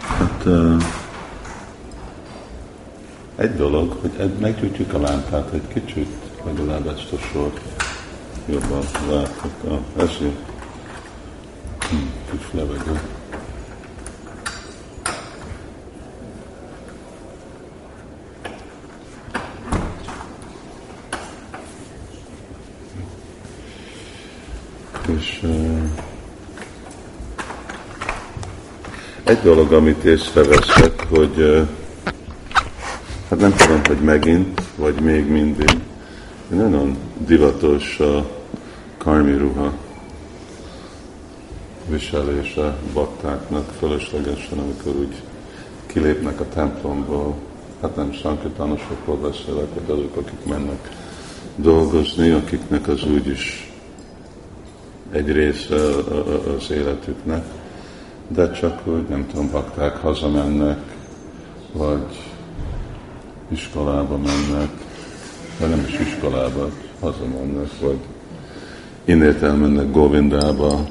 Hát egy dolog, hogy meggyújtjuk a lámpát egy kicsit, legalább ezt a sort jobban látok. Ah, ez. Hm, kis levegő. És egy dolog, amit észreveszek, hogy hát nem tudom, hogy megint, vagy még mindig, nagyon divatos a karmi ruha viselése baktáknak fölöslegesen, amikor úgy kilépnek a templomból, hát nem sankitanosokról beszélek, hogy azok, akik mennek dolgozni, akiknek az úgyis egy része az életüknek, de csak hogy nem tudom, bakták hazamennek, vagy iskolába mennek, vagy nem is iskolába, hazamennek, vagy innét elmennek Govindába,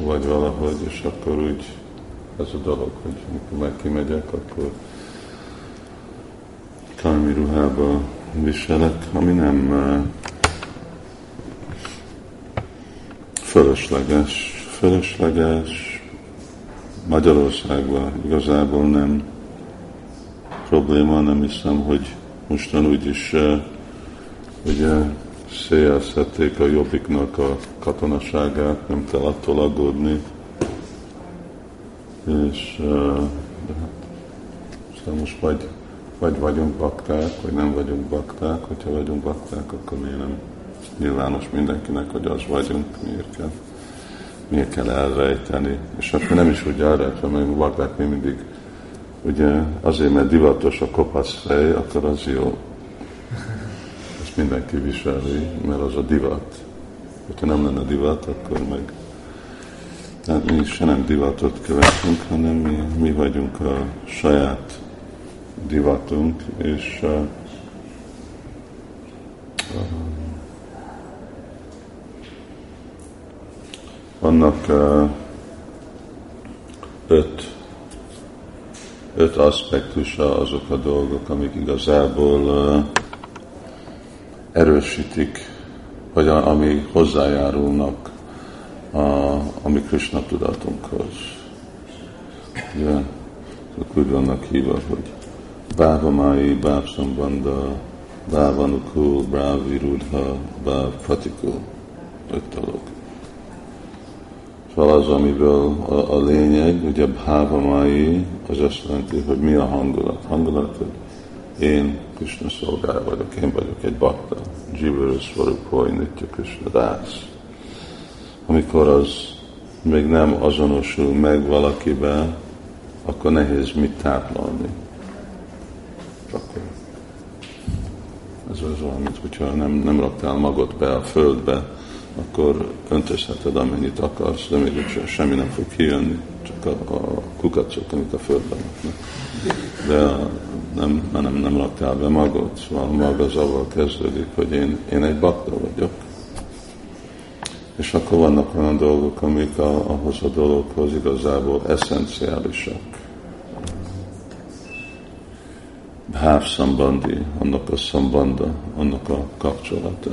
vagy valahogy, és akkor úgy ez a dolog, hogy mikor meg kimegyek, akkor karmi ruhába viselek, ami nem fölösleges. Fölösleges Magyarországban igazából nem probléma, nem hiszem, hogy mostan úgyis ugye széjjelzhették a jobbiknak a katonaságát, nem kell attól aggódni. És de hát, aztán most vagy, vagy vagyunk bakták, vagy nem vagyunk bakták. Hogyha vagyunk bakták, akkor miért nem nyilvános mindenkinek, hogy az vagyunk, miért kell, miért kell elrejteni. És akkor nem is úgy elrejtve, mert bakták mi mindig ugye azért, mert divatos a kopasz fej, akkor az jó. Ezt mindenki viseli, mert az a divat. Ha nem lenne divat, akkor meg tehát mi se nem divatot követünk, hanem mi, mi vagyunk a saját divatunk, és uh, uh, vannak öt öt aspektusa azok a dolgok, amik igazából erősítik, vagy ami hozzájárulnak a, a mi Krishna tudatunkhoz. Ugye, azok úgy vannak hívva, hogy Bávamai, Bávszambanda, Bávanukul, Brávirudha, Báv Pratikul. Öt dolog. Szóval az, amiből a, a lényeg, ugye bhávamai, az azt jelenti, hogy mi a hangulat. Hangulat, hogy én Krishna szolgál vagyok, én vagyok egy bakta. Jivaru Svarupoi Nitya Krishna dász. Amikor az még nem azonosul meg valakibe, akkor nehéz mit táplálni. Akkor ez az olyan, mint hogyha nem, nem raktál magad be a földbe, akkor öntözheted amennyit akarsz, de még semmi nem fog kijönni, csak a, a kukacok, amik a földben laknak. De nem, nem, nem raktál be magad, szóval maga az avval kezdődik, hogy én, én egy bakta vagyok. És akkor vannak olyan dolgok, amik a, ahhoz a dologhoz igazából eszenciálisak. Bháv szambandi, annak a szambanda, annak a kapcsolata.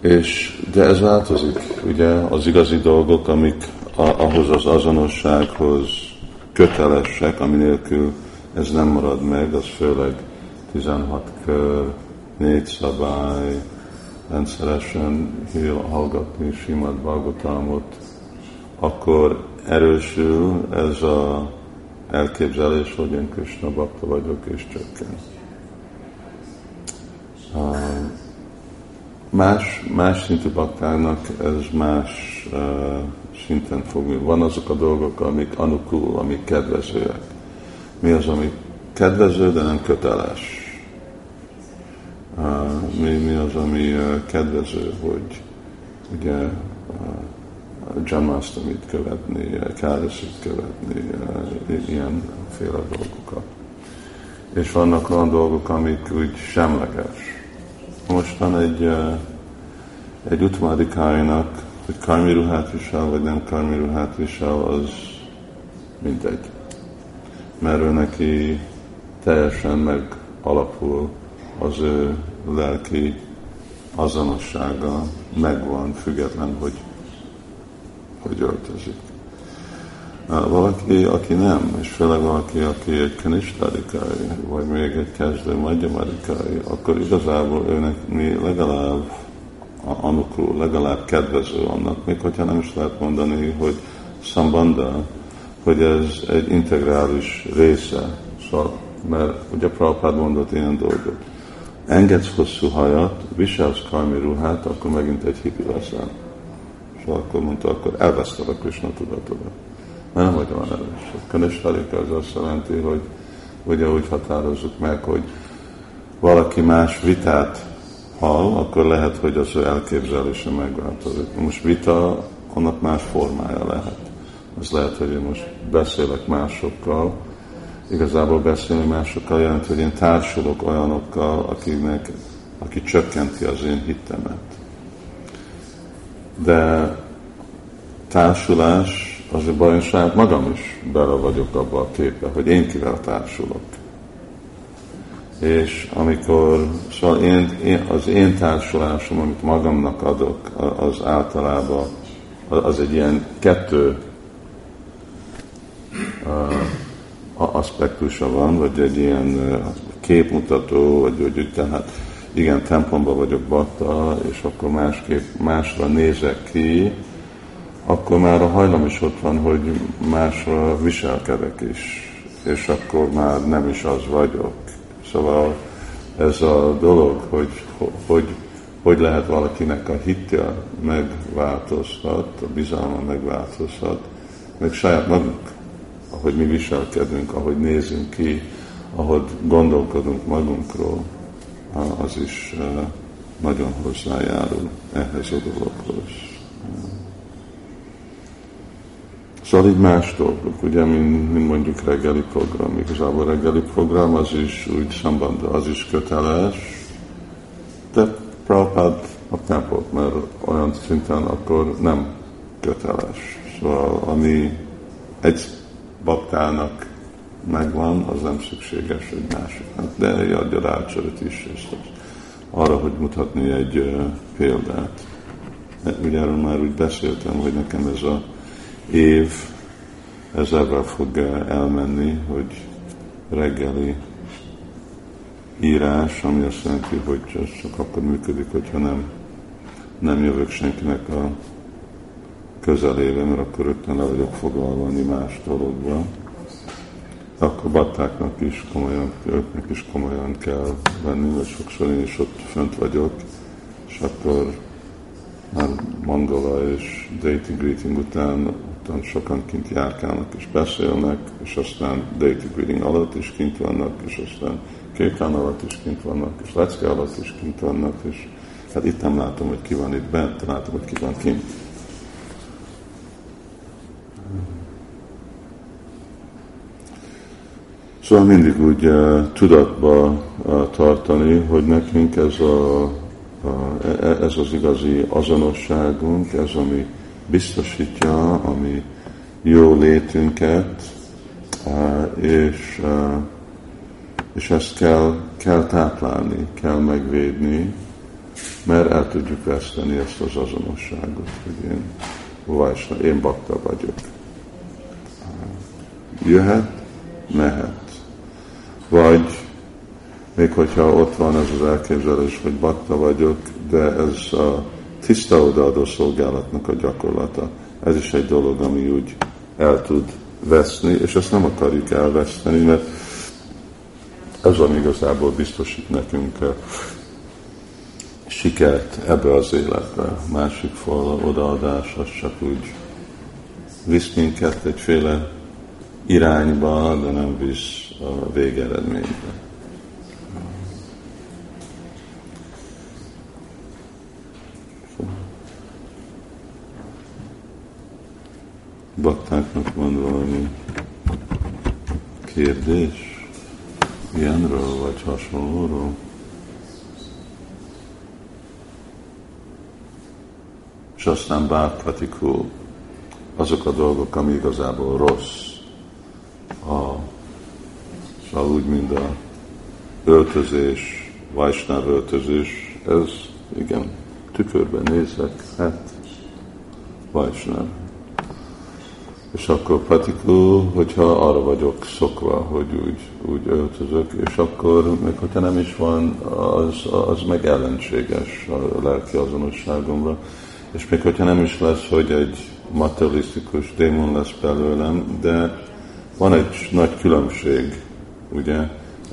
És, de ez változik, ugye az igazi dolgok, amik a, ahhoz az azonossághoz kötelesek, ami nélkül ez nem marad meg, az főleg 16 kör, négy szabály, rendszeresen hallgatni Simad Bhagavatamot, akkor erősül ez a elképzelés, hogy én Krishna bakta vagyok és csökken. Más, más szintű baktának ez más uh, szinten fog. Van azok a dolgok, amik anukul, amik kedvezőek. Mi az, ami kedvező, de nem köteles? Uh, mi, mi az, ami uh, kedvező, hogy ugye uh, Jamastamit követni, Károsit követni, uh, ilyenféle dolgokat. És vannak olyan dolgok, amik úgy semleges most van egy, egy utmadikájának, hogy karmi ruhát visel, vagy nem karmi ruhát visel, az mindegy. Mert ő neki teljesen meg alapul az ő lelki azonossága megvan, független, hogy hogy öltözik. Valaki, aki nem, és főleg valaki, aki egy kanistadikai, vagy még egy kezdő magyamadikai, akkor igazából őnek mi legalább anukul, legalább kedvező annak, még hogyha nem is lehet mondani, hogy szambanda, hogy ez egy integrális része. Szóval, mert ugye Prabhupád mondott ilyen dolgot. Engedsz hosszú hajat, viselsz karmi ruhát, akkor megint egy hippi leszel. Szóval akkor mondta, akkor elveszted a Krishna tudatodat. Mert nem vagy olyan erős. Kanishtalika az azt jelenti, hogy ugye úgy határozzuk meg, hogy valaki más vitát hall, akkor lehet, hogy az ő elképzelése megváltozik. Most vita, annak más formája lehet. Az lehet, hogy én most beszélek másokkal, igazából beszélni másokkal jelent, hogy én társulok olyanokkal, akinek, aki csökkenti az én hittemet. De társulás, az a baj, saját magam is bele vagyok abba a képbe, hogy én kivel társulok. És amikor, szóval én, én, az én társulásom, amit magamnak adok, az általában az egy ilyen kettő uh, aspektusa van, vagy egy ilyen képmutató, vagy hogy tehát igen, templomban vagyok bakta, és akkor másképp másra nézek ki, akkor már a hajlam is ott van, hogy másra viselkedek is, és akkor már nem is az vagyok. Szóval ez a dolog, hogy hogy, hogy lehet valakinek a hitja megváltozhat, a bizalma megváltozhat, meg saját magunk, ahogy mi viselkedünk, ahogy nézünk ki, ahogy gondolkodunk magunkról, az is eh, nagyon hozzájárul ehhez a dologhoz. Szóval így más dolgok, ugye, mint, mint mondjuk reggeli program. Igazából a reggeli program az is úgy szambanda, az is köteles, de Prabhupád nem volt, mert olyan szinten akkor nem köteles. Szóval ami egy baktának megvan, az nem szükséges egy másiknak. De adja rácsöröt is, és arra, hogy mutatni egy példát. Ugye erről már úgy beszéltem, hogy nekem ez a év ez ebben fog elmenni, hogy reggeli írás, ami azt jelenti, hogy ez csak akkor működik, hogyha nem, nem jövök senkinek a közelébe, mert akkor rögtön le vagyok foglalva más dologba. Akkor battáknak is komolyan, őknek is komolyan kell venni, mert sokszor én is ott fönt vagyok, és akkor már mangola és dating greeting után ottan sokan kint járkálnak és beszélnek, és aztán dating greeting alatt is kint vannak, és aztán kékán alatt is kint vannak, és lecke alatt is kint vannak, és hát itt nem látom, hogy ki van itt bent, látom, hogy ki van kint. Szóval mindig úgy uh, tudatba uh, tartani, hogy nekünk ez, a, a, e, ez az igazi azonosságunk, ez, ami biztosítja a mi jó létünket, és, és ezt kell, kell táplálni, kell megvédni, mert el tudjuk veszteni ezt az azonosságot, hogy én Vajsna, én bakta vagyok. Jöhet, mehet. Vagy még hogyha ott van ez az elképzelés, hogy bakta vagyok, de ez a tiszta odaadó szolgálatnak a gyakorlata. Ez is egy dolog, ami úgy el tud veszni, és ezt nem akarjuk elveszteni, mert ez ami igazából biztosít nekünk sikert ebbe az életbe. A másik fal odaadás az csak úgy visz minket egyféle irányba, de nem visz a végeredménybe. baktáknak van valami kérdés ilyenről, vagy hasonlóról? És aztán bárpatikul azok a dolgok, ami igazából rossz, a, szóval úgy, mint a öltözés, vajsnáv öltözés, ez igen, tükörben nézek, hát vajsnáv. És akkor pratikul, hogyha arra vagyok szokva, hogy úgy, úgy öltözök, és akkor, még hogyha nem is van, az, az meg ellenséges a lelki azonosságomra. És még hogyha nem is lesz, hogy egy materialisztikus démon lesz belőlem, de van egy nagy különbség, ugye,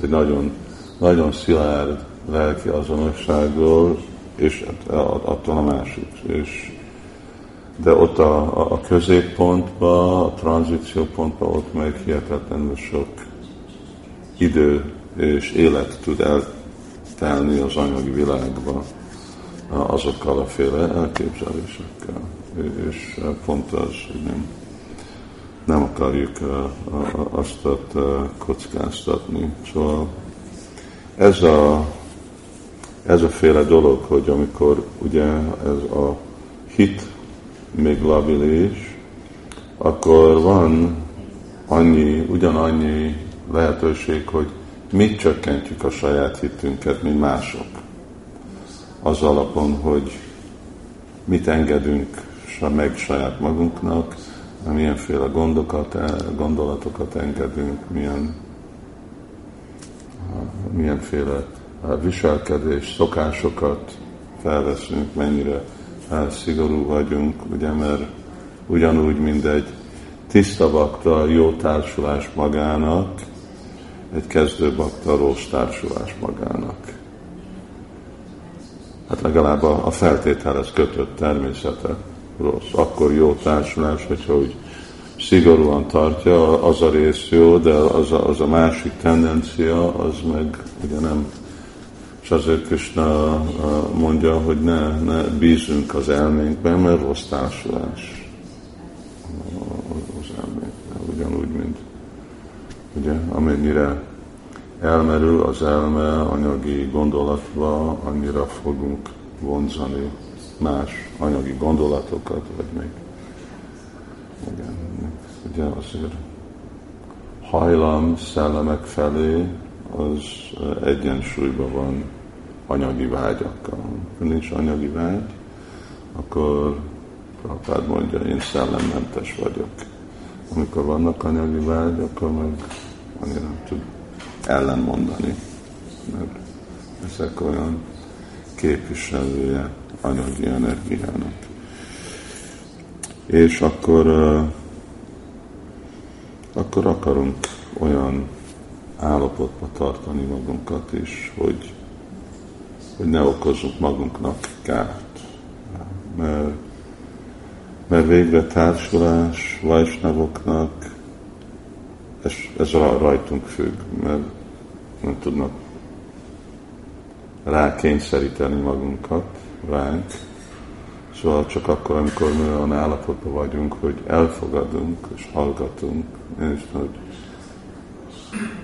egy nagyon, nagyon szilárd lelki azonosságról, és attól a másik. És de ott a, a, a középpontban, a tranzíciópontban ott meg hihetetlenül sok idő és élet tud eltelni az anyagi világba azokkal a féle elképzelésekkel. És pont az, hogy nem, nem akarjuk azt kockáztatni. Szóval ez a, ez a féle dolog, hogy amikor ugye ez a hit még labilis, akkor van annyi, ugyanannyi lehetőség, hogy mit csökkentjük a saját hitünket, mint mások. Az alapon, hogy mit engedünk meg saját magunknak, milyenféle gondokat, gondolatokat engedünk, milyen, milyenféle viselkedés, szokásokat felveszünk, mennyire szigorú vagyunk, ugye, mert ugyanúgy, mint egy tiszta bakta jó társulás magának, egy kezdő bakta rossz társulás magának. Hát legalább a, a feltételhez kötött természete rossz. Akkor jó társulás, hogyha úgy szigorúan tartja, az a rész jó, de az a, az a másik tendencia, az meg ugye nem és azért Krishna mondja, hogy ne, ne bízunk az elménkben, mert rossz társulás az elménkben. Ugyanúgy, mint ugye, amennyire elmerül az elme anyagi gondolatba, annyira fogunk vonzani más anyagi gondolatokat, vagy még igen, ugye azért hajlam szellemek felé az egyensúlyban van anyagi vágyakkal. Ha nincs anyagi vágy, akkor Prabhupád mondja, én szellemmentes vagyok. Amikor vannak anyagi vágy, akkor meg annyira nem tud ellenmondani, mert ezek olyan képviselője anyagi energiának. És akkor, akkor akarunk olyan állapotba tartani magunkat is, hogy hogy ne okozzunk magunknak kárt. Mert, mert végre társulás vajsnavoknak ez, ez rajtunk függ, mert nem tudnak rákényszeríteni magunkat ránk. Szóval csak akkor, amikor mi olyan állapotban vagyunk, hogy elfogadunk és hallgatunk, és hogy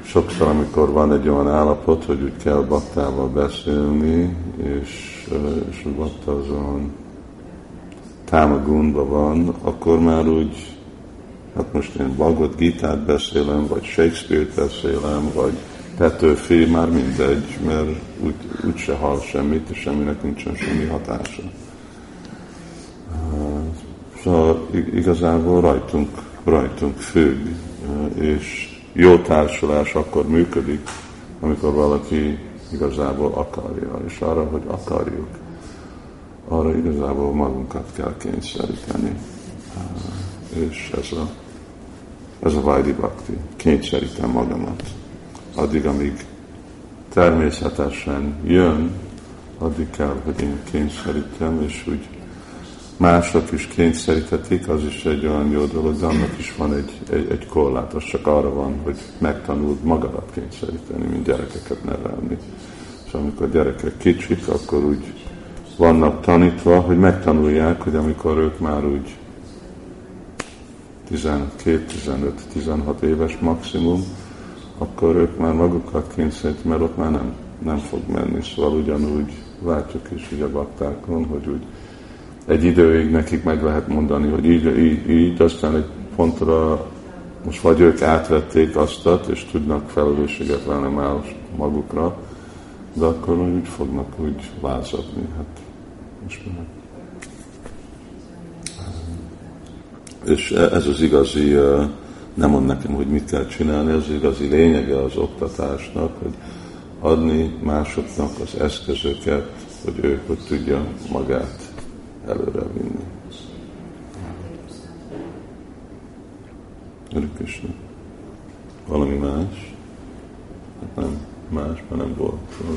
sokszor, amikor van egy olyan állapot, hogy úgy kell baktával beszélni, és, és a bakta azon támagundban van, akkor már úgy, hát most én Bhagavad Gita-t beszélem, vagy Shakespeare-t beszélem, vagy Petőfi, már mindegy, mert úgy, úgy se hall semmit, és semminek nincsen semmi hatása. Szóval igazából rajtunk, rajtunk függ, és jó társulás akkor működik, amikor valaki igazából akarja, és arra, hogy akarjuk, arra igazából magunkat kell kényszeríteni. És ez a, ez a Vajdi Bhakti. Kényszerítem magamat. Addig, amíg természetesen jön, addig kell, hogy én kényszerítem, és úgy mások is kényszerítetik, az is egy olyan jó dolog, de annak is van egy, egy, egy korlát, az csak arra van, hogy megtanuld magadat kényszeríteni, mint gyerekeket nevelni. És amikor gyerekek kicsik, akkor úgy vannak tanítva, hogy megtanulják, hogy amikor ők már úgy 12-15-16 éves maximum, akkor ők már magukat kényszerítik, mert ott már nem, nem fog menni. Szóval ugyanúgy látjuk is ugye baktákon, hogy úgy egy időig nekik meg lehet mondani, hogy így, így, így, aztán egy pontra most vagy ők átvették azt, és tudnak felelősséget venni más magukra, de akkor úgy fognak úgy lázadni. Hát, most már. És ez az igazi, nem mond nekem, hogy mit kell csinálni, ez az igazi lényege az oktatásnak, hogy adni másoknak az eszközöket, hogy ők hogy tudja magát előre vinni. Krishna. Valami más? Hát nem más, mert nem volt. Szóval